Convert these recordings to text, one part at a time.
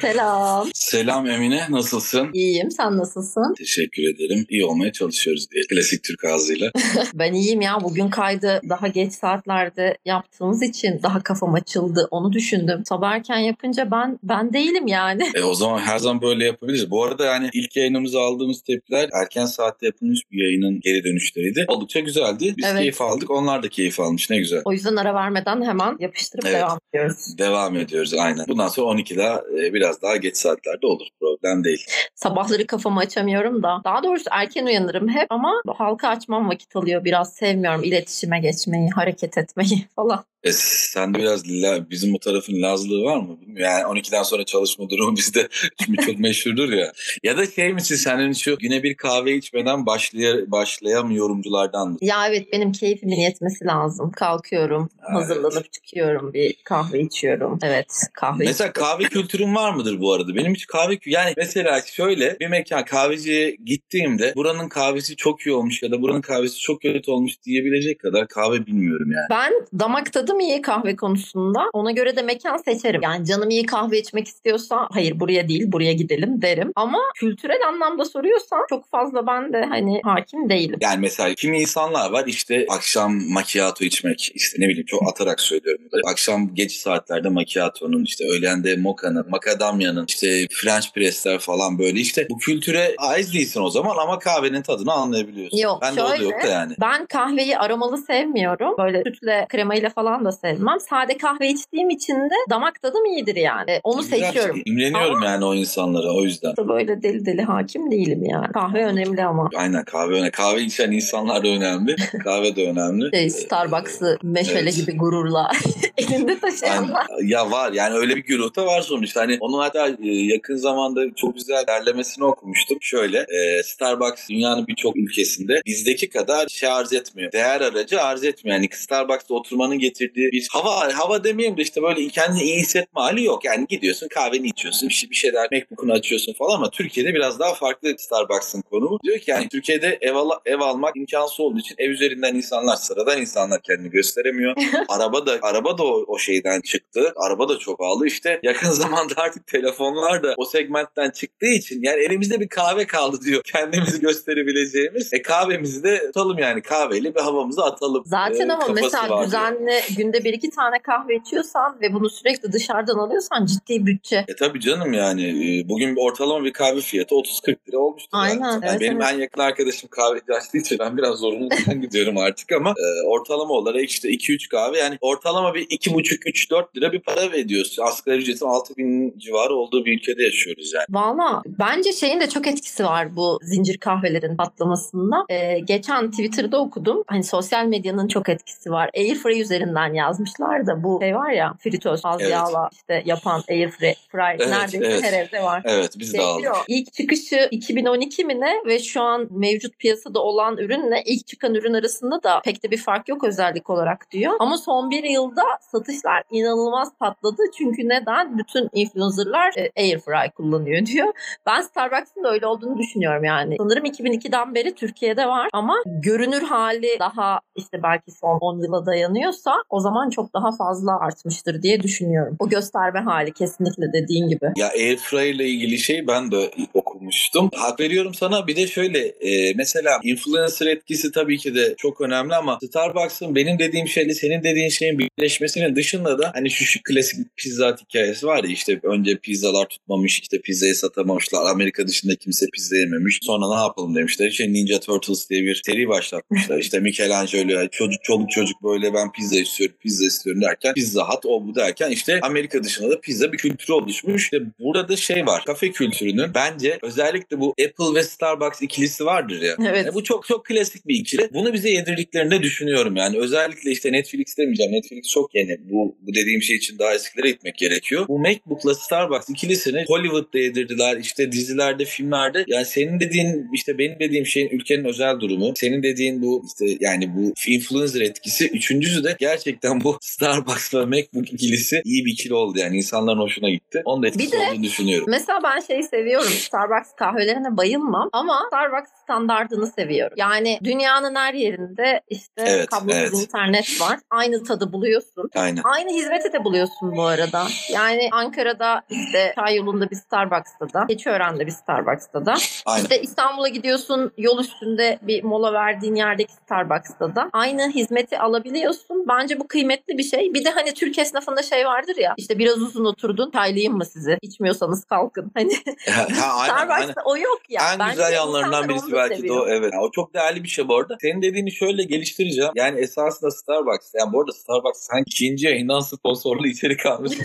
Selam. Selam Emine, nasılsın? İyiyim, sen nasılsın? Teşekkür ederim. İyi olmaya çalışıyoruz diye. Klasik Türk ağzıyla. ben iyiyim ya. Bugün kaydı daha geç saatlerde yaptığımız için daha kafam açıldı. Onu düşündüm. Sabah erken yapınca ben ben değilim yani. E o zaman her zaman böyle yapabiliriz. Bu arada yani ilk yayınımıza aldığımız tepkiler erken saatte yapılmış bir yayının geri dönüşleriydi. Oldukça güzeldi. Biz Evet. keyif aldık. Onlar da keyif almış. Ne güzel. O yüzden ara vermeden hemen yapıştırıp Evet. devam ediyoruz. Devam ediyoruz aynen. Bundan sonra 12'da e, biraz daha geç saatlerde olur. Problem değil. Sabahları kafamı açamıyorum da. Daha doğrusu erken uyanırım hep ama halka açmam vakit alıyor. Biraz sevmiyorum iletişime geçmeyi, hareket etmeyi falan. E, sen de biraz bizim bu tarafın lazlığı var mı? Bilmiyorum. Yani 12'den sonra çalışma durumu bizde çünkü çok meşhurdur ya. Ya da şey misin senin şu güne bir kahve içmeden başlaya, başlayan yorumculardan mısın? Ya evet benim keyfimin yetmesi lazım. Kalkıyorum, Evet. hazırlanıp çıkıyorum, bir kahve içiyorum. Evet, kahve Mesela kahve kültürün var mıdır bu arada? Benim hiç kahve yani mesela şöyle bir mekan kahveciye gittiğimde buranın kahvesi çok iyi olmuş ya da buranın kahvesi çok kötü olmuş diyebilecek kadar kahve bilmiyorum yani. Ben damak tadım iyi kahve konusunda. Ona göre de mekan seçerim. Yani canım iyi kahve içmek istiyorsa hayır buraya değil buraya gidelim derim. Ama kültürel anlamda soruyorsan çok fazla ben de hani hakim değilim. Yani mesela kimi insanlar var işte akşam macchiato içmek işte ne bileyim çok atarak söylüyorum. Akşam geç saatlerde macchiato'nun işte öğlende mokka'nın, macadamia'nın işte French press'ler falan böyle işte bu kültüre ait değilsin o zaman ama kahvenin tadını anlayabiliyorsun. Yok, ben de şöyle, yok da yani. Ben kahveyi aromalı sevmiyorum. Böyle sütle kremayla falan da sevmem. Sade kahve içtiğim için de damak tadım iyidir yani. E, Onu Güzel seçiyorum. şey. İmreniyorum yani o insanlara o yüzden. Böyle deli deli hakim değilim yani. Kahve önemli ama. Aynen kahve önemli. Kahve içen insanlar da önemli. kahve de önemli. Şey, Starbucks'ı meşale evet. gibi gururla elinde taşıyanlar. Ya var yani öyle bir da var sonuçta. Hani onun hatta e, yakın zamanda çok güzel derlemesini okumuştum. Şöyle e, Starbucks dünyanın birçok ülkesinde bizdeki kadar şey arz etmiyor. Değer aracı arz etmiyor. Yani Starbucks'ta oturmanın getirdiği bir hava hava demeyeyim de işte böyle kendini iyi hissetme hali yok. Yani gidiyorsun kahveni içiyorsun bir şey bir şeyler MacBook'unu açıyorsun falan ama Türkiye'de biraz daha farklı Starbucks'ın konumu. Diyor ki yani Türkiye'de ev, al- ev almak imkansız olduğu için ev üzerinden insanlar sıradan insanlar kendini gösteremiyor. araba da araba da o, o şeyden çıktı. Araba da çok pahalı. İşte yakın zamanda artık telefonlar da o segmentten çıktığı için yani elimizde bir kahve kaldı diyor. Kendimizi gösterebileceğimiz. E kahvemizi de atalım yani kahveyle bir havamızı atalım. Zaten e, ama mesela düzenli günde bir iki tane kahve içiyorsan ve bunu sürekli dışarıdan alıyorsan ciddi bütçe. E tabii canım yani e, bugün ortalama bir kahve fiyatı 30-40 lira olmuştu. Aynen, Yani. evet, benim evet. en yakın arkadaşım kahveci açtığı için ben biraz zorunluluktan gidiyorum artık ama e, ortalama olarak işte 2-3 kahve yani ortalama bir 2,5-3-4 lira bir para veriyorsun. Asgari ücretin 6 bin civarı olduğu bir ülkede yaşıyoruz yani. Valla bence şeyin de çok etkisi var bu zincir kahvelerin patlamasında. Ee, geçen Twitter'da okudum. Hani sosyal medyanın çok etkisi var. Airfryer üzerinden yazmışlar da bu şey var ya fritöz az Evet. yağla işte yapan Airfryer Evet, neredeyse evet. her evde var. Evet biz de Şey aldık. diyor, İlk çıkışı 2012 mi ne ve şu an mevcut piyasada olan ürünle ilk çıkan ürün arasında da pek de bir fark yok özellik olarak diyor. Ama son bir yılda satışlar inanılmaz patladı. Çünkü neden? Bütün influencerlar e, Airfry kullanıyor diyor. Ben Starbucks'ın da öyle olduğunu düşünüyorum yani. Sanırım 2002'den beri Türkiye'de var ama görünür hali daha işte belki son 10 yıla dayanıyorsa o zaman çok daha fazla artmıştır diye düşünüyorum. O gösterme hali kesinlikle dediğin gibi. Ya Airfryer ile ilgili şey ben de okumuştum. Hak veriyorum sana. Bir de şöyle e, mesela influencer etkisi tabii ki de çok önemli ama Starbucks'ın benim dediğim şeyle senin dediğin şeyin birleşmesinin dışında da hani şu, şu klasik pizza hikayesi var ya işte önce pizzalar tutmamış işte pizzayı satamamışlar. Amerika dışında kimse pizza yememiş. Sonra ne yapalım demişler. İşte Ninja Turtles diye bir seri başlatmışlar. İşte Michelangelo çocuk çoluk çocuk böyle ben pizza istiyorum pizza istiyorum derken pizza hat o bu derken işte Amerika dışında da pizza bir kültürü oluşmuş. İşte burada şey var kafe kültürünün bence özellikle bu Apple ve Starbucks ikilisi vardır ya. Evet. Yani bu çok çok klasik bir ikili. Bunu bize yedirdiklerini düşünüyorum yani. Özellikle işte Netflix demeyeceğim. Netflix çok yeni. Bu, bu dediğim şey için daha eskilere gitmek gerekiyor. Bu MacBook'la Starbucks ikilisini Hollywood'da yedirdiler. İşte dizilerde, filmlerde. Yani senin dediğin işte benim dediğim şeyin ülkenin özel durumu. Senin dediğin bu işte yani bu influencer etkisi. Üçüncüsü de gerçekten bu Starbucks ve MacBook ikilisi iyi bir ikili oldu yani. insanların hoşuna gitti. Onun da etkisi Bir de- olduğunu düşünüyorum. Mesela ben şeyi seviyorum. Starbucks Starbucks kahvelerine bayılmam ama Starbucks standartını seviyorum. Yani dünyanın her yerinde işte Evet, kablosuz evet. internet var. Aynı tadı buluyorsun. Aynen. Aynı hizmeti de buluyorsun bu arada. Yani Ankara'da işte Çay yolunda bir Starbucks'ta da, Keçiören'de bir Starbucks'ta da, Aynen. işte İstanbul'a gidiyorsun yol üstünde bir mola verdiğin yerdeki Starbucks'ta da aynı hizmeti alabiliyorsun. Bence bu kıymetli bir şey. Bir de hani Türk esnafında şey vardır ya işte biraz uzun oturdun çaylayayım mı sizi? İçmiyorsanız kalkın. Hani ha, aynen, aynen. Starbucks'ta o yok ya. en Bence güzel yanlarından birisi belki de o evet. O çok değerli bir şey bu arada. Senin dediğini şöyle geliştireceğim. Yani esasında Starbucks. Yani bu arada Starbucks sanki ikinci yayından sponsorlu içerik almış.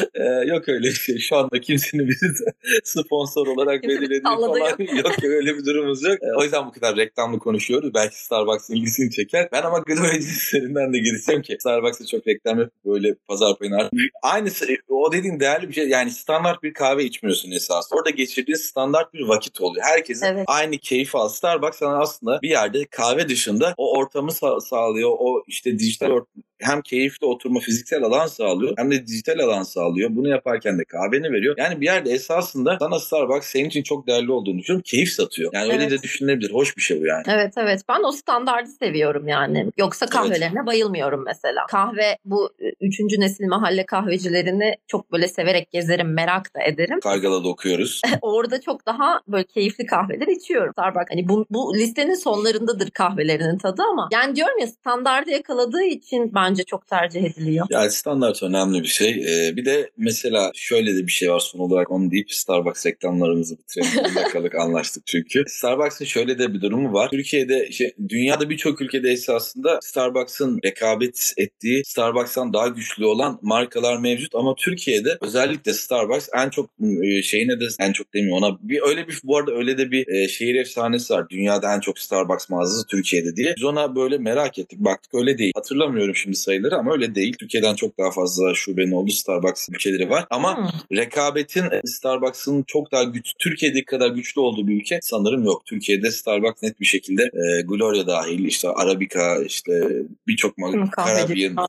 Ee, yok öyle bir şey. Şu anda kimsenin bizi sponsor olarak Kimse belirlediği falan yok. öyle bir durumumuz yok. Ee, o yüzden bu kadar reklamlı konuşuyoruz. Belki Starbucks'ın ilgisini çeker. Ben ama Gıda üzerinden de gireceğim ki Starbucks'a çok reklam yapıp böyle pazar payını artık. Aynısı o dediğin değerli bir şey. Yani standart bir kahve içmiyorsun esas. Orada geçirdiğin standart bir vakit oluyor. Herkesin Evet. aynı keyfi al. Starbucks sana aslında bir yerde kahve dışında o ortamı sa- sağlıyor. O işte dijital hem keyifli oturma fiziksel alan sağlıyor hem de dijital alan sağlıyor. Bunu yaparken de kahveni veriyor. Yani bir yerde esasında sana Starbucks senin için çok değerli olduğunu düşünüyorum. Keyif satıyor. Yani öyle Evet. de düşünülebilir. Hoş bir şey bu yani. Evet evet ben o standardı seviyorum yani. Yoksa kahvelerine bayılmıyorum mesela. Kahve bu üçüncü nesil mahalle kahvecilerini çok böyle severek gezerim merak da ederim. Kargala'da okuyoruz. Orada çok daha böyle keyifli kahveler içiyorum. Starbucks hani bu, bu listenin sonlarındadır kahvelerinin tadı ama yani diyorum ya standardı yakaladığı için bence çok tercih ediliyor. Yani standart önemli bir şey. Ee, bir de mesela şöyle de bir şey var son olarak onu deyip Starbucks reklamlarımızı bitirelim. Bir dakikalık anlaştık çünkü. Starbucks'ın şöyle de bir durumu var. Türkiye'de, işte, dünyada birçok ülkede esasında Starbucks'ın rekabet ettiği, Starbucks'tan daha güçlü olan markalar mevcut ama Türkiye'de özellikle Starbucks en çok e, şeyine de en çok demiyor ona. Bir öyle bir bu arada öyle de bir e, şehir efsanesi var. Dünyada en çok Starbucks mağazası Türkiye'de diye. Biz ona böyle merak ettik. Baktık öyle değil. Hatırlamıyorum şimdi sayıları ama öyle değil. Türkiye'den çok daha fazla şubenin olduğu Starbucks ülkeleri var. Ama Hmm. rekabetin e, Starbucks'ın çok daha güç Türkiye'deki kadar güçlü olduğu bir ülke sanırım yok. Türkiye'de Starbucks net bir şekilde e, Gloria dahil işte Arabica işte birçok Caribbean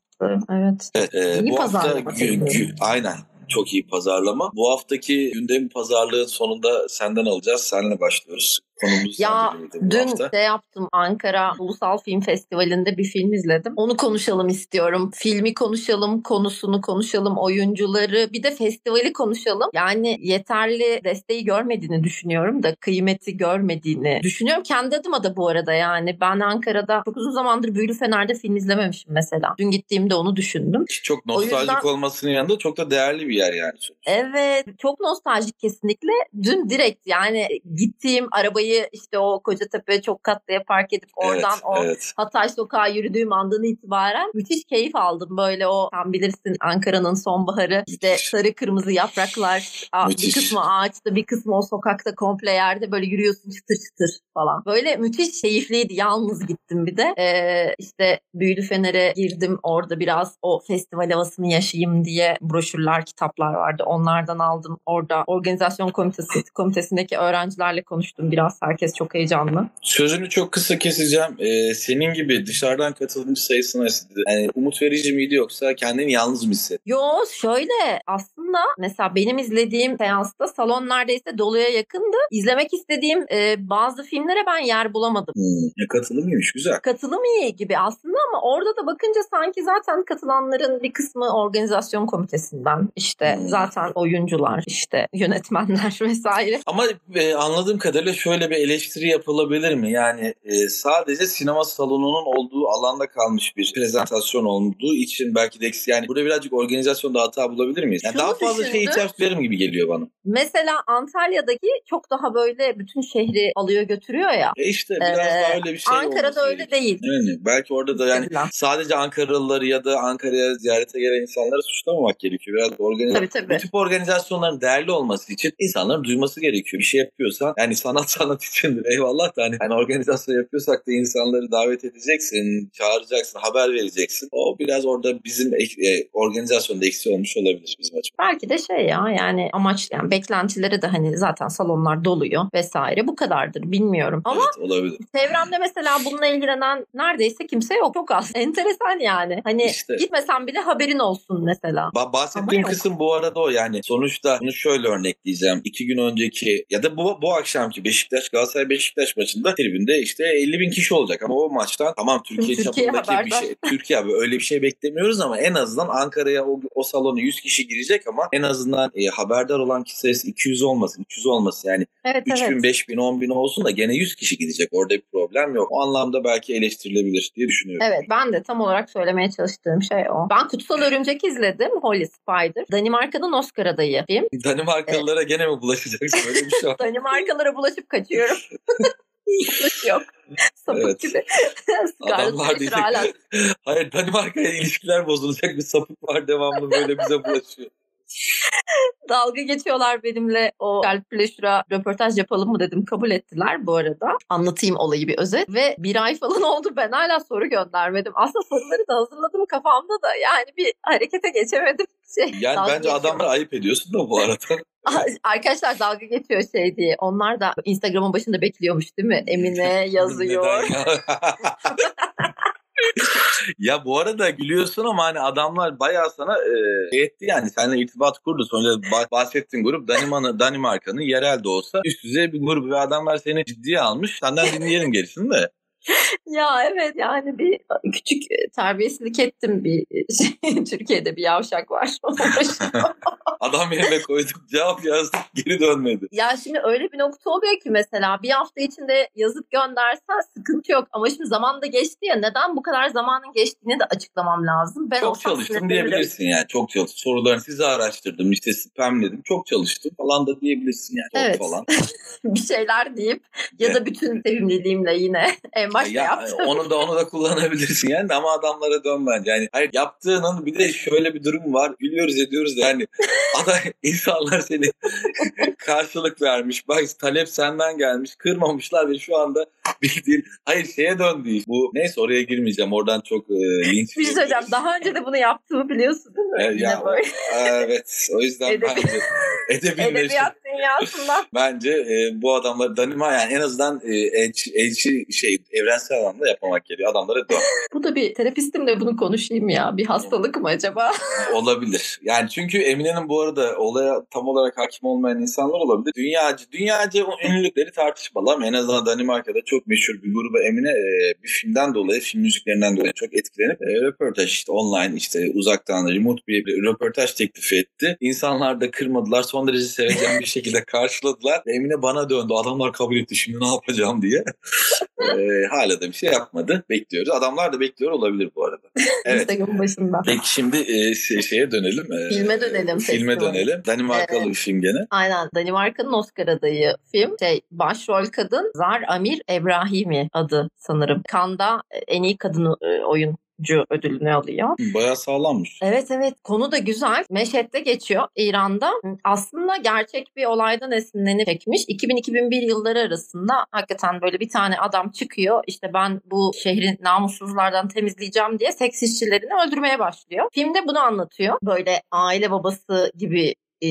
Evet. Evet, e, İyi bu hafta gü- aynen çok iyi pazarlama. Bu haftaki gündem pazarlığı sonunda senden alacağız. Seninle başlıyoruz. Konumuz Ya dün hafta. şey yaptım Ankara Ulusal Film Festivali'nde bir film izledim. Onu konuşalım istiyorum. Filmi konuşalım, konusunu konuşalım, oyuncuları bir de festivali konuşalım. Yani yeterli desteği görmediğini düşünüyorum da kıymeti görmediğini düşünüyorum. Kendi adıma da bu arada yani ben Ankara'da çok uzun zamandır Büyülü Fener'de film izlememişim mesela. Dün gittiğimde onu düşündüm. Çok nostaljik yüzden- olmasının yanında çok da değerli bir yer yani. Evet çok nostaljik kesinlikle. Dün direkt yani gittiğim arabayı işte o Kocatepe çok katlıya park edip oradan evet, o evet. Hatay sokağı yürüdüğüm andan itibaren müthiş keyif aldım. Böyle o sen bilirsin Ankara'nın sonbaharı işte Müthiş. sarı kırmızı yapraklar a- bir Müthiş. kısmı ağaçta bir kısmı o sokakta komple yerde böyle yürüyorsun çıtır çıtır falan. Böyle müthiş keyifliydi. Yalnız gittim bir de. Ee, işte Büyülü Fener'e girdim orada biraz o festival havasını yaşayayım diye broşürler kitaplar vardı. Onlardan aldım. Orada organizasyon komitesi komitesindeki öğrencilerle konuştum biraz. Herkes çok heyecanlı. Sözünü çok kısa keseceğim. Ee, senin gibi dışarıdan katılımcı sayısına yani umut verici miydi yoksa kendini yalnız mı hissettin? Yo şöyle aslında mesela benim izlediğim seansta salon neredeyse doluya yakındı. İzlemek istediğim e, bazı filmlere ben yer bulamadım. Hmm, ya katılım iyiymiş güzel. Katılım iyi gibi aslında ama orada da bakınca sanki zaten katılanların bir kısmı organizasyon komitesinden işte Hmm. zaten oyuncular işte yönetmenler vesaire. Ama e, anladığım kadarıyla şöyle bir eleştiri yapılabilir mi? Yani e, sadece sinema salonunun olduğu alanda kalmış bir prezentasyon olduğu için belki de yani burada birazcık organizasyonda hata bulabilir miyiz? Yani Şunu daha fazla şey düşündüm. içerim gibi geliyor bana. Mesela Antalya'daki çok daha böyle bütün şehri alıyor götürüyor ya. E işte biraz Ee, daha öyle bir şey Ankara'da öyle gerekiyor. değil. Yani belki orada da yani sadece Ankaralıları ya da Ankara'ya ziyarete gelen insanları suçlamamak gerekiyor. Biraz organizasyon. Tabii tabii. Bu tip organizasyonların değerli olması için insanların duyması gerekiyor. Bir şey yapıyorsan yani sanat sanat içindir. Eyvallah da hani, hani organizasyon yapıyorsak da insanları davet edeceksin, çağıracaksın, haber vereceksin. O biraz orada bizim e, organizasyonda eksi olmuş olabilir bizim açımızdan. Belki de şey ya yani amaç yani beklentileri de hani zaten salonlar doluyor vesaire bu kadardır bilmiyorum. Ama evet, olabilir. çevremde mesela bununla ilgilenen neredeyse kimse yok. Çok az. Enteresan yani. Hani işte. gitmesen bile haberin olsun mesela. Ba- bahsettiğim kısım bu arada o yani. Sonuçta bunu şöyle örnekleyeceğim. İki gün önceki ya da bu, bu akşamki Beşiktaş Galatasaray Beşiktaş maçında tribünde işte 50 bin kişi olacak ama o maçtan tamam Türkiye, Türkiye çapındaki haberdar. bir şey Türkiye abi öyle bir şey beklemiyoruz ama en azından Ankara'ya o, o salona 100 kişi girecek ama en azından e, haberdar olan kişi sayısı 200 olmasın 300 olmasın yani evet, 3 evet. bin 5 bin 10 bin olsun da gene 100 kişi gidecek orada bir problem yok. O anlamda belki eleştirilebilir diye düşünüyorum. Evet ben de tam olarak söylemeye çalıştığım şey o. Ben Kutsal Örümcek izledim Holy Spider. Danimarka'dan Oscar adayı film. Danimarkalılara gene mi bulaşacaksın? Öyle bir şey. Danimarkalara bulaşıp kaçıyorum. Hiç yok. Sapık evet. gibi. Adamlar diyecek. Hayır Danimarka'ya ilişkiler bozulacak bir sapık var devamlı böyle bize bulaşıyor. Dalga geçiyorlar benimle o şura röportaj yapalım mı dedim. Kabul ettiler bu arada. Anlatayım olayı bir özet. Ve bir ay falan oldu ben hala soru göndermedim. Aslında soruları da hazırladım kafamda da yani bir harekete geçemedim. Şey, yani bence geçiyor. adamları ayıp ediyorsun da bu arada. Arkadaşlar dalga geçiyor şey diye. Onlar da Instagram'ın başında bekliyormuş değil mi? Emine yazıyor. Ya bu arada gülüyorsun ama hani adamlar bayağı sana e, etti yani. Seninle irtibat kurdu. Sonra bahsettiğin grup Danimarka'nın Danimarka'nın yerel de olsa üst düzey bir grup ve adamlar seni ciddiye almış. Senden dinleyelim gerisini de. Ya evet yani bir küçük terbiyesizlik ettim bir şey. Türkiye'de bir yavşak var. Adam yerine koyduk cevap yazdık geri dönmedi. Ya şimdi öyle bir nokta oluyor ki mesela bir hafta içinde yazıp göndersen sıkıntı yok. Ama şimdi zaman da geçti ya neden bu kadar zamanın geçtiğini de açıklamam lazım. Ben çok çalıştım diyebilirsin yani çok çalıştım. Sorularını size araştırdım işte spamledim çok çalıştım falan da diyebilirsin yani. Evet. Falan. bir şeyler deyip ya da bütün sevimliliğimle yine en başta ya, yaptım. Onu da onu da kullanabilirsin yani ama adamlara dön bence. Yani hayır yaptığının bir de şöyle bir durum var. Gülüyoruz ediyoruz da yani aday insanlar seni karşılık vermiş. Bak talep senden gelmiş. Kırmamışlar ve şu anda bildiğin hayır şeye döndü. Bu neyse oraya girmeyeceğim. Oradan çok e, linç. Bir şey söyleyeceğim. Daha önce de bunu yaptığımı biliyorsun değil mi? E, ya, böyle. evet. O yüzden Edebi... bence Edebiyat dünyasında. bence e, bu adamlar Danima yani en azından e, elçi, elçi şey evrensel anlamda yapmamak gerekiyor. Adamlara dön. bu da bir terapistimle bunu konuşayım ya. Bir hastalık mı acaba? Olabilir. Yani çünkü Emine'nin bu arada olaya tam olarak hakim olmayan insanlar olabilir. Dünyacı, dünyaca o ünlülükleri tartışmalı ama en azından Danimarka'da çok meşhur bir gruba Emine e, bir filmden dolayı, film müziklerinden dolayı çok etkilenip e, röportaj işte online işte uzaktan remote bir röportaj teklifi etti. İnsanlar da kırmadılar. Son derece seveceğim bir şekilde karşıladılar. Emine bana döndü. Adamlar kabul etti şimdi ne yapacağım diye. e, hala da bir şey yapmadı. Bekliyoruz. Adamlar da bekliyor olabilir bu arada. Evet. Instagram başında. Peki şimdi e, şey, şeye dönelim. E, filme dönelim. Filme dönelim. Danimarkalı evet. bir film gene. Aynen. Danimarka'nın Oscar adayı film. Şey, başrol kadın Zar Amir Ebrahimi adı sanırım. Kanda en iyi kadın e, oyun oyuncu ödülünü alıyor. Bayağı sağlammış. Evet evet konu da güzel. Meşhed'de geçiyor İran'da. Aslında gerçek bir olaydan esinlenip çekmiş. 2000-2001 yılları arasında hakikaten böyle bir tane adam çıkıyor. İşte ben bu şehrin namussuzlardan temizleyeceğim diye seks işçilerini öldürmeye başlıyor. Filmde bunu anlatıyor. Böyle aile babası gibi e,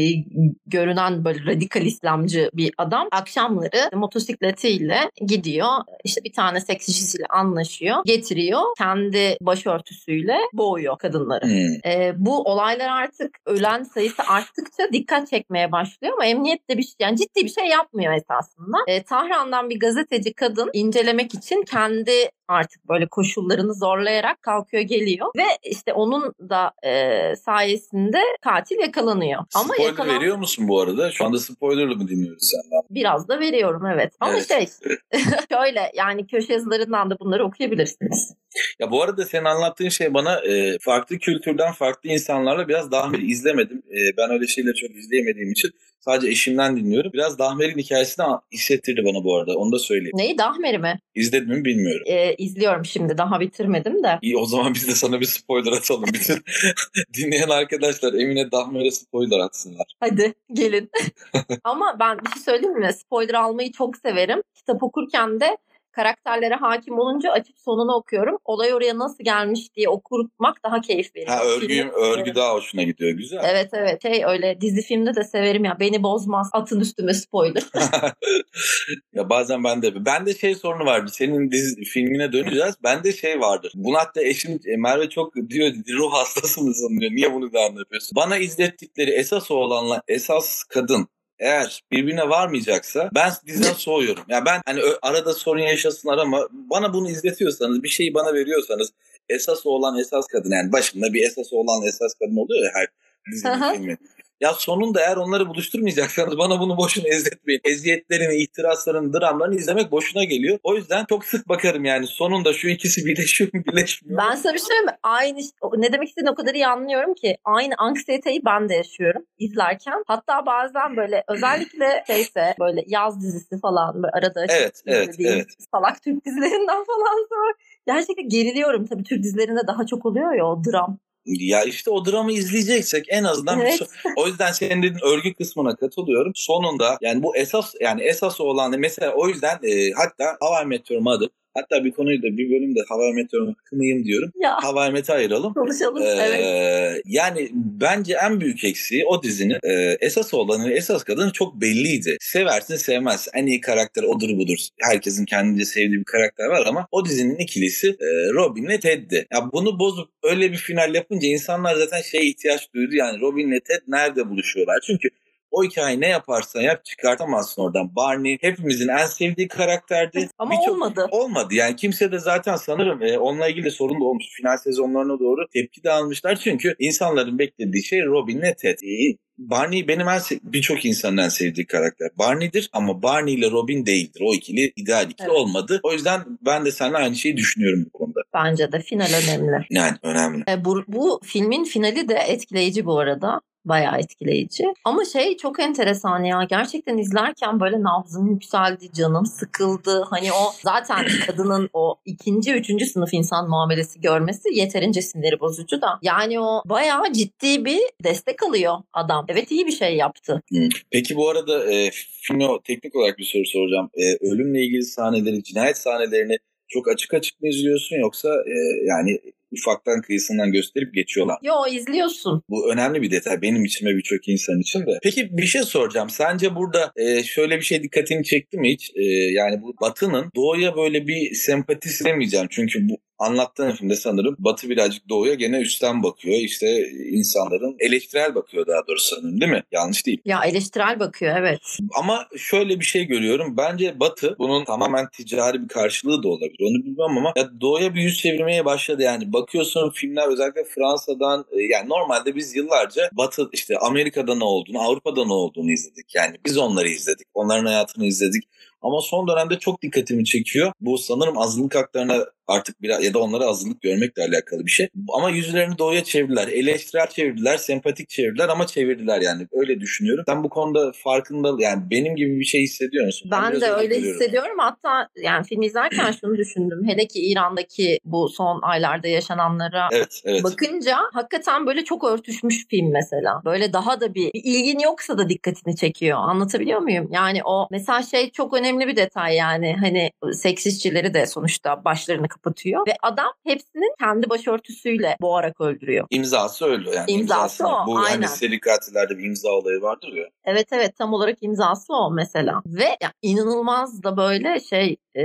görünen böyle radikal İslamcı bir adam akşamları motosikletiyle gidiyor. İşte bir tane seks işçisiyle anlaşıyor. Getiriyor. Kendi başörtüsüyle boğuyor kadınları. Hmm. E, bu olaylar artık ölen sayısı arttıkça dikkat çekmeye başlıyor ama emniyet de bir şey, yani ciddi bir şey yapmıyor esasında. E, Tahran'dan bir gazeteci kadın incelemek için kendi artık böyle koşullarını zorlayarak kalkıyor geliyor ve işte onun da e, sayesinde katil yakalanıyor. Ama Spoiler yakalan... veriyor musun bu arada? Şu anda spoilerlı mı dinliyoruz senden? Biraz da veriyorum evet. Ama evet. şey şöyle yani köşe yazılarından da bunları okuyabilirsiniz. Ya bu arada senin anlattığın şey bana e, farklı kültürden farklı insanlarla biraz Dahmer'i izlemedim. E, ben öyle şeyleri çok izleyemediğim için sadece eşimden dinliyorum. Biraz Dahmer'in hikayesini hissettirdi bana bu arada. Onu da söyleyeyim. Neyi Dahmer'i mi? İzledin mi bilmiyorum. E, izliyorum şimdi. Daha bitirmedim de. İyi o zaman biz de sana bir spoiler atalım. Bütün dinleyen arkadaşlar Emine Dahmer'e spoiler atsınlar. Hadi gelin. Ama ben bir şey söyleyeyim mi? Spoiler almayı çok severim. Kitap okurken de karakterlere hakim olunca açıp sonunu okuyorum. Olay oraya nasıl gelmiş diye okumak daha keyif veriyor. Ha örgü, örgü daha hoşuna gidiyor. Güzel. Evet evet. Şey öyle dizi filmde de severim ya. Beni bozmaz. Atın üstüme spoiler. ya bazen ben de ben de şey sorunu vardı. Senin dizi filmine döneceğiz. Bende şey vardır. Bunu hatta eşim e, Merve çok diyor ruh hastası mısın diyor. Niye bunu da anlatıyorsun? Bana izlettikleri esas oğlanla esas kadın eğer birbirine varmayacaksa ben diziden soğuyorum. Ya yani ben hani arada sorun yaşasınlar ama bana bunu izletiyorsanız bir şeyi bana veriyorsanız esas olan esas kadın yani başında bir esas olan esas kadın oluyor ya her dizinin filmi. Ya sonunda eğer onları buluşturmayacaksanız bana bunu boşuna izletmeyin. Eziyetlerini, ihtiraslarını, dramlarını izlemek boşuna geliyor. O yüzden çok sık bakarım yani sonunda şu ikisi birleşiyor mu birleşmiyor Ben sana bir şey mi? Aynı ne demek istediğini o kadar iyi anlıyorum ki. Aynı anksiyeteyi ben de yaşıyorum izlerken. Hatta bazen böyle özellikle şeyse böyle yaz dizisi falan böyle arada evet, evet, evet. salak Türk dizilerinden falan sonra gerçekten geriliyorum. Tabii Türk dizilerinde daha çok oluyor ya o dram ya işte o dramı izleyeceksek en azından evet. o yüzden senin dediğin örgü kısmına katılıyorum. Sonunda yani bu esas yani esas olan mesela o yüzden e, hatta Hava Meteor Mother Hatta bir konuyu da bir bölümde Hawaii Meteor'un hakkındayım diyorum. Ya. Hawaii Meteor ayıralım. Konuşalım. Ee, evet. Yani bence en büyük eksiği o dizinin e, esas olanı esas kadını çok belliydi. Seversin sevmez. En iyi karakter odur budur. Herkesin kendince sevdiği bir karakter var ama o dizinin ikilisi e, Robin ile Ted'di. Ya bunu bozup öyle bir final yapınca insanlar zaten şeye ihtiyaç duydu. Yani Robin ile Ted nerede buluşuyorlar? Çünkü o hikayeyi ne yaparsan yap çıkartamazsın oradan. Barney hepimizin en sevdiği karakterdi. Ama Birçok, olmadı. Olmadı. Yani kimse de zaten sanırım e, onunla ilgili sorun da olmuş. Final sezonlarına doğru tepki de almışlar. Çünkü insanların beklediği şey Robin'le Ted. E, Barney benim en birçok insanın en sevdiği karakter. Barney'dir ama Barney ile Robin değildir. O ikili ideal ikili evet. olmadı. O yüzden ben de seninle aynı şeyi düşünüyorum bu konuda. Bence de final önemli. Yani önemli. E, bu, bu filmin finali de etkileyici bu arada bayağı etkileyici. Ama şey çok enteresan ya. Gerçekten izlerken böyle nabzım yükseldi, canım sıkıldı. Hani o zaten kadının o ikinci, üçüncü sınıf insan muamelesi görmesi yeterince siniri bozucu da. Yani o bayağı ciddi bir destek alıyor adam. Evet iyi bir şey yaptı. Peki bu arada e, filme teknik olarak bir soru soracağım. E, ölümle ilgili sahneleri, cinayet sahnelerini çok açık açık mı izliyorsun yoksa e, yani ufaktan kıyısından gösterip geçiyorlar. Yo izliyorsun. Bu önemli bir detay benim için ve birçok insan için de. Peki bir şey soracağım. Sence burada e, şöyle bir şey dikkatini çekti mi hiç? E, yani bu Batı'nın Doğu'ya böyle bir sempatisi demeyeceğim. Çünkü bu anlattığın filmde sanırım Batı birazcık Doğu'ya gene üstten bakıyor. İşte insanların eleştirel bakıyor daha doğrusu sanırım değil mi? Yanlış değil. Ya eleştirel bakıyor evet. Ama şöyle bir şey görüyorum. Bence Batı bunun tamamen ticari bir karşılığı da olabilir. Onu bilmem ama ya Doğu'ya bir yüz çevirmeye başladı. Yani bakıyorsun filmler özellikle Fransa'dan e, yani normalde biz yıllarca Batı işte Amerika'da ne olduğunu, Avrupa'da ne olduğunu izledik. Yani biz onları izledik. Onların hayatını izledik. Ama son dönemde çok dikkatimi çekiyor. Bu sanırım azınlık haklarına artık biraz ya da onlara azınlık görmekle alakalı bir şey. Ama yüzlerini doğuya çevirdiler. Eleştirel çevirdiler, sempatik çevirdiler ama çevirdiler yani. Öyle düşünüyorum. Sen bu konuda farkında yani benim gibi bir şey hissediyor musun? Ben, ben de öyle hissediyorum. Hatta yani film izlerken şunu düşündüm. Hele ki İran'daki bu son aylarda yaşananlara evet, evet. bakınca hakikaten böyle çok örtüşmüş film mesela. Böyle daha da bir, bir ilgin yoksa da dikkatini çekiyor. Anlatabiliyor muyum? Yani o mesela şey çok önemli bir detay yani. Hani seks işçileri de sonuçta başlarını kapatıyor ve adam hepsinin kendi başörtüsüyle boğarak öldürüyor. İmzası öyle yani. İmzası, o. Bu aynen. hani seri katillerde bir imza olayı vardır ya. Evet evet tam olarak imzası o mesela. Ve ya, inanılmaz da böyle şey e,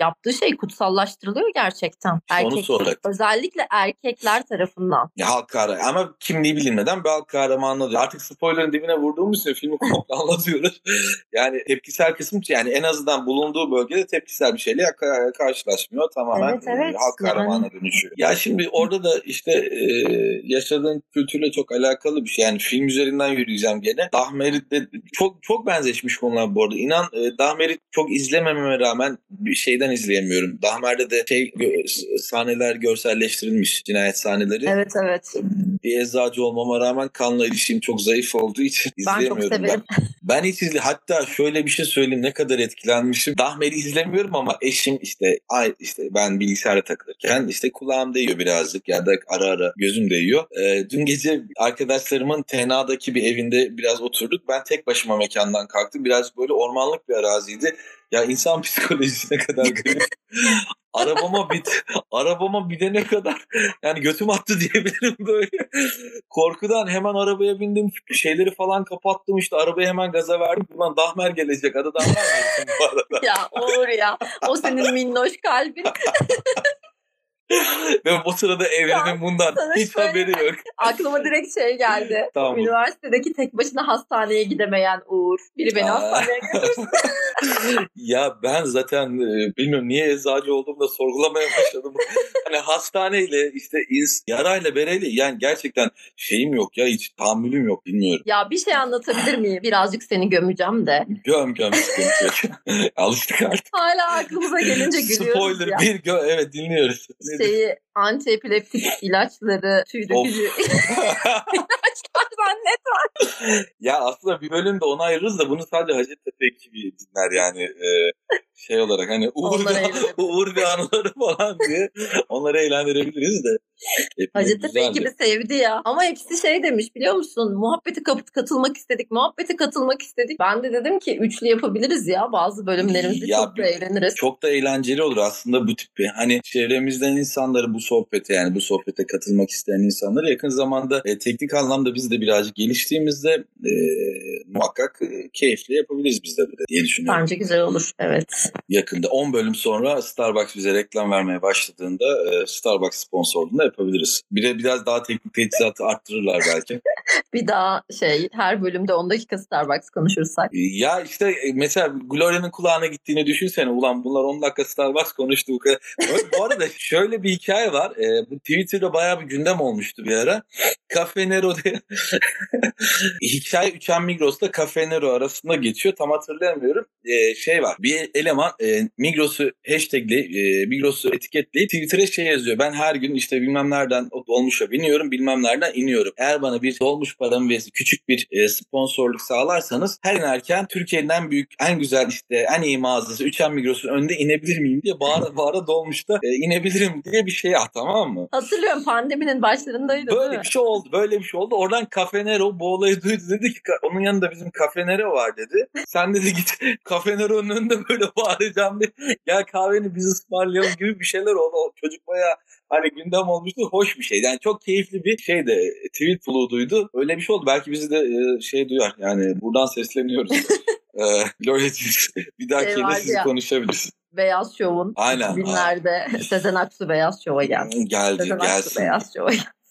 yaptığı şey kutsallaştırılıyor gerçekten. Erkek, olarak. Özellikle erkekler tarafından. Ya halk kahramanı ama kimliği bilinmeden bir halk kahramanı. Artık spoilerın dibine vurduğumuz için filmi komple anlatıyoruz. yani tepkisel kısmı yani en azından bulunduğu bölgede tepkisel bir şeyle karşılaşmıyor. Tamamen Evet, evet. halk kahramana dönüşüyor. Ya şimdi orada da işte e, yaşadığın kültürle çok alakalı bir şey. Yani film üzerinden yürüyeceğim gene. Dahmerit'te çok çok benzeşmiş konular bu arada. İnan e, Dahmerit çok izlemememe rağmen bir şeyden izleyemiyorum. Dahmer'de de şey gö- sahneler görselleştirilmiş cinayet sahneleri. Evet evet. Bir eczacı olmama rağmen kanla ilişkim çok zayıf olduğu için Ben çok izleyemiyorum. severim. Ben hiç izle hatta şöyle bir şey söyleyeyim ne kadar etkilenmişim. Dahmer'i izlemiyorum ama eşim işte ay işte ben bilgisayara takılırken işte kulağım değiyor birazcık ya da ara ara gözüm değiyor. Ee, dün gece arkadaşlarımın tenadaki bir evinde biraz oturduk. Ben tek başıma mekandan kalktım. Biraz böyle ormanlık bir araziydi. Ya insan psikolojisine kadar garip. arabama bit arabama bidene kadar yani götüm attı diyebilirim böyle. Korkudan hemen arabaya bindim. Şeyleri falan kapattım işte arabaya hemen gaza verdim. Ulan Dahmer gelecek. Adı Dahmer mi bu arada? ya Uğur ya. O senin minnoş kalbin. Ve bu sırada evrenin bundan sana hiç şöyle- haberi yok. Aklıma direkt şey geldi. Tamam. Üniversitedeki tek başına hastaneye gidemeyen Uğur. Biri beni Aa. hastaneye götürsün. ya ben zaten e, bilmiyorum niye eczacı olduğumu da sorgulamaya başladım. hani hastaneyle işte ins- yarayla bereyle yani gerçekten şeyim yok ya hiç tahammülüm yok bilmiyorum. ya bir şey anlatabilir miyim? Birazcık seni gömeceğim de. Göm göm sıkıntı. Alıştık artık. Hala aklımıza gelince gülüyoruz Spoiler ya. bir gö evet dinliyoruz. Nedir? Şeyi antiepileptik ilaçları, tüy dökücü ilaçlar zannet. ya aslında bir bölümde onu ayırırız da bunu sadece Hacettepe ekibi dinler yani e, şey olarak hani Uğur. Uğur ve anıları falan diye onları eğlendirebiliriz de. Hacettepe ekibi sevdi ya. Ama hepsi şey demiş biliyor musun? Muhabbete katılmak istedik. Muhabbete katılmak istedik. Ben de dedim ki üçlü yapabiliriz ya. Bazı bölümlerimizde Ya çok da eğleniriz. Çok da eğlenceli olur aslında bu tip bir- hani çevremizden insanları bu sohbete yani bu sohbete katılmak isteyen insanları yakın zamanda e, teknik anlamda biz de birazcık geliştiğimizde e, muhakkak e, keyifli yapabiliriz biz de böyle diye düşünüyorum. Bence güzel olur. Evet. Yakında 10 bölüm sonra Starbucks bize reklam vermeye başladığında e, Starbucks sponsorluğunda yapabiliriz. Bir de biraz daha teknik teçhizatı arttırırlar belki. Bir daha şey her bölümde 10 dakika Starbucks konuşursak. Ya işte e, mesela Gloria'nın kulağına gittiğini düşünsene. Ulan bunlar 10 dakika Starbucks konuştu bu kadar. Bu- bu arada şöyle bir hikaye var. E, bu Twitter'da bayağı bir gündem olmuştu bir ara. Cafe Nero diye. hikaye Üçen Migros'ta Cafe Nero arasında geçiyor. Tam hatırlayamıyorum. E, şey var. Bir eleman e, Migros'u hashtagli, e, Migros'u etiketleyip Twitter'a şey yazıyor. Ben her gün işte bilmem nereden dolmuşa biniyorum, bilmem nereden iniyorum. Eğer bana bir dolmuş paramı ve küçük bir e, sponsorluk sağlarsanız her inerken Türkiye'nin en büyük, en güzel işte en iyi mağazası Üçen Migros'un önünde inebilir miyim diye bağıra bağıra dolmuşta e, inebilirim diye bir şey at tamam mı? Hatırlıyorum pandeminin başlarındaydı Böyle bir şey oldu. Böyle bir şey oldu. Oradan Cafe Nero bu olayı duydu. Dedi ki "Ka- onun yanında bizim Cafe Nero var dedi. Sen dedi git Cafe Nero'nun önünde böyle bağıracağım diye. Gel kahveni biz ısmarlayalım gibi bir şeyler oldu. O çocuk bayağı hani gündem olmuştu. Hoş bir şey. Yani çok keyifli bir şey de tweet fluduydu. Öyle bir şey oldu. Belki bizi de e, şey duyar. Yani buradan sesleniyoruz. e, bir dahakine Şey siz konuşabilirsiniz. Beyaz Şov'un Aynen. 2000'lerde Sezen Aksu Beyaz Şov'a geldi. Geldi Sezen Aksu gelsin. Beyaz Şov'a geldi.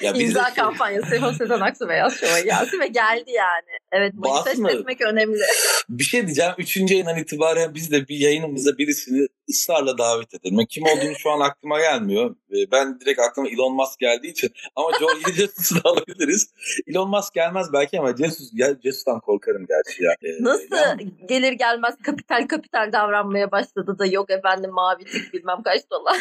Ya İmza de- kampanyası yapıp Sezen Aksu Beyaz Şov'a geldi ve geldi yani. Evet manifest etmek önemli. Bir şey diyeceğim. Üçüncü yayından itibaren biz de bir yayınımıza birisini ısrarla davet edelim. Kim olduğunu şu an aklıma gelmiyor. Ee, Ben direkt aklıma Elon Musk geldiği için. Ama George Jesus'u da alabiliriz. Elon Musk gelmez belki ama Jesus, Jesus'tan korkarım gerçi ya. Ee, Nasıl ya- gelir gelmez kapital kapital davranmaya başladı da yok efendim mavi tik bilmem kaç dolar.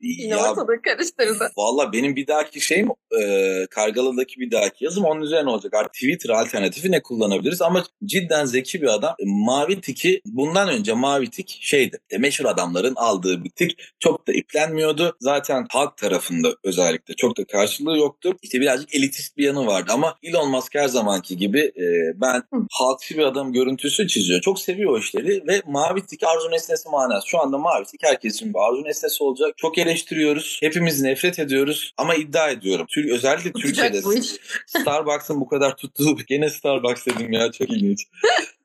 Yine ya ortalığı karıştırdı. Valla benim bir dahaki şeyim e, Kargalı'daki bir dahaki yazım onun üzerine olacak. Artık Twitter alternatifi ne kullanabiliriz ama cidden zeki bir adam. Mavi tiki bundan önce mavi tik şeydi. E, meşhur adamların aldığı bir tik. Çok da iplenmiyordu. Zaten halk tarafında özellikle çok da karşılığı yoktu. İşte birazcık elitist bir yanı vardı ama Elon Musk her zamanki gibi e, ben halkçı bir adam görüntüsü çiziyor. Çok seviyor o işleri ve mavi tik arzu nesnesi manası. Şu anda mavi tik herkes için bir arzu nesnesi olacak. Çok eleştiriyoruz. Hepimiz nefret ediyoruz ama iddia ediyorum. Tür özellikle Tutacak Türkiye'de bu. Starbucks'ın bu kadar tuttuğu gene Starbucks dedim ya çok ilginç.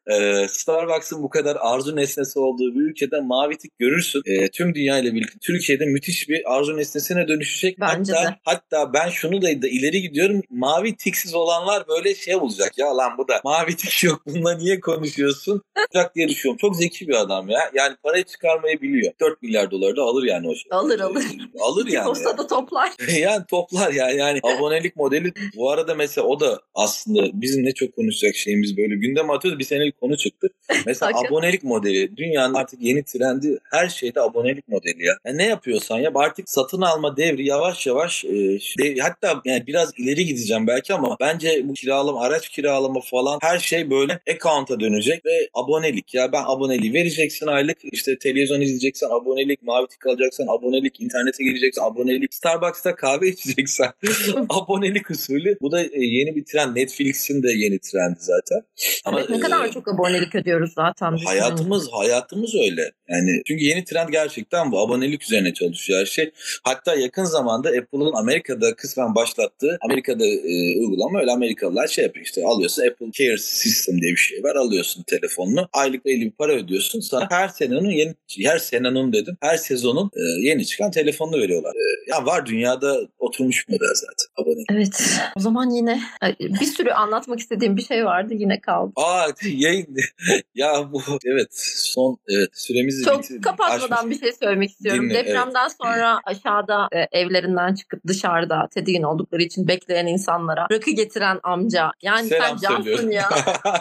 E, Starbucks'ın bu kadar arzu nesnesi olduğu bir ülkede mavi tik görürsün. E, tüm dünya ile birlikte Türkiye'de müthiş bir arzu nesnesine dönüşecek. Bence hatta, de. hatta ben şunu da, da ileri gidiyorum. Mavi tiksiz olanlar böyle şey olacak. Ya lan bu da mavi tik yok. Bununla niye konuşuyorsun? Olacak diye düşünüyorum. Çok zeki bir adam ya. Yani parayı çıkarmayı biliyor. 4 milyar doları da alır yani o şey. Alır, alır. Alır yani. Olsa da toplar. yani toplar yani. yani abonelik modeli bu arada mesela o da aslında bizim ne çok konuşacak şeyimiz böyle gündem atıyoruz bir senelik konu çıktı. Mesela abonelik modeli dünyanın artık yeni trendi her şeyde abonelik modeli ya. Yani ne yapıyorsan yap artık satın alma devri yavaş yavaş e, hatta yani biraz ileri gideceğim belki ama bence bu kiralama araç kiralama falan her şey böyle account'a dönecek ve abonelik ya ben aboneliği vereceksin aylık işte televizyon izleyeceksen abonelik mavi tik alacaksan abonelik internete gireceksen abonelik Starbucks'ta kahve içeceksen abonelik usulü. Bu da e, yeni bir trend. Netflix'in de yeni trendi zaten. Ama Evet, ne kadar e, çok abonelik ödüyoruz zaten. hayatımız hayatımız öyle. Yani çünkü yeni trend gerçekten bu abonelik üzerine çalışıyor her şey. Hatta yakın zamanda Apple'ın Amerika'da kısmen başlattığı Amerika'da e, uygulama öyle Amerikalılar şey yapıyor işte alıyorsun Apple Care System diye bir şey var alıyorsun telefonunu aylık belli bir para ödüyorsun sana her senenin yeni her senenin dedim her sezonun e, yeni çıkan telefonunu veriyorlar. E, ya var dünyada oturmuş model zaten abonelik. Evet. O zaman yine bir sürü anlatmak istediğim bir şey vardı yine kaldı. Aa yayın ya bu evet son evet süremizi Çok bitir- kapatmadan aşmış. bir şey söylemek istiyorum. Dinle, Depremden sonra aşağıda e, evlerinden çıkıp dışarıda tedirgin oldukları için bekleyen insanlara rakı getiren amca. Yani Selam sen cansın ya.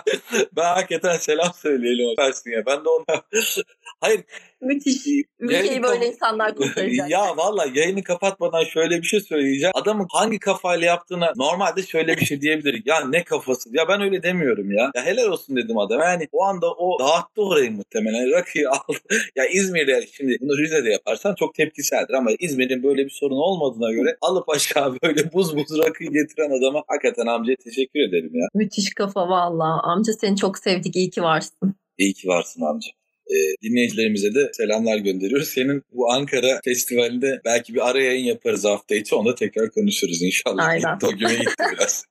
ben hakikaten selam söyleyelim. Versin ya. Ben de ona... Hayır. Müthiş. Yayını Ülkeyi böyle kap- insanlar kurtaracak. ya valla yayını kapatmadan şöyle bir şey söyleyeceğim. Adamın hangi kafayla yaptığına normalde şöyle bir şey diyebilir. Ya ne kafası? Ya ben öyle demiyorum ya. Ya helal olsun dedim adam. Yani o anda o dağıttı orayı muhtemelen. Rakıyı aldı. ya İzmir'de şimdi bunu Rize'de yaparsan çok tepkiseldir ama İzmir'in böyle bir sorun olmadığına göre alıp aşağı böyle buz buz rakıyı getiren adama hakikaten amcaya teşekkür ederim ya. Müthiş kafa valla. Amca seni çok sevdik. İyi ki varsın. İyi ki varsın amca. Ee, dinleyicilerimize de selamlar gönderiyoruz. Senin bu Ankara Festivali'nde belki bir ara yayın yaparız hafta içi. Onda tekrar konuşuruz inşallah. Aynen. Güme gitti biraz.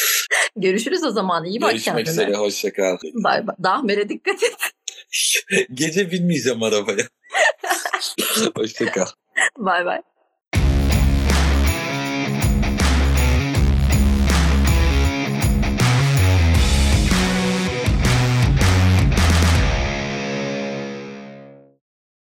Görüşürüz o zaman. İyi bak Görüşmek kendine. üzere. Hoşça kal. Bay bay. Dahmer'e dikkat et. Gece binmeyeceğim arabaya. Hoşça kal. Bay bay.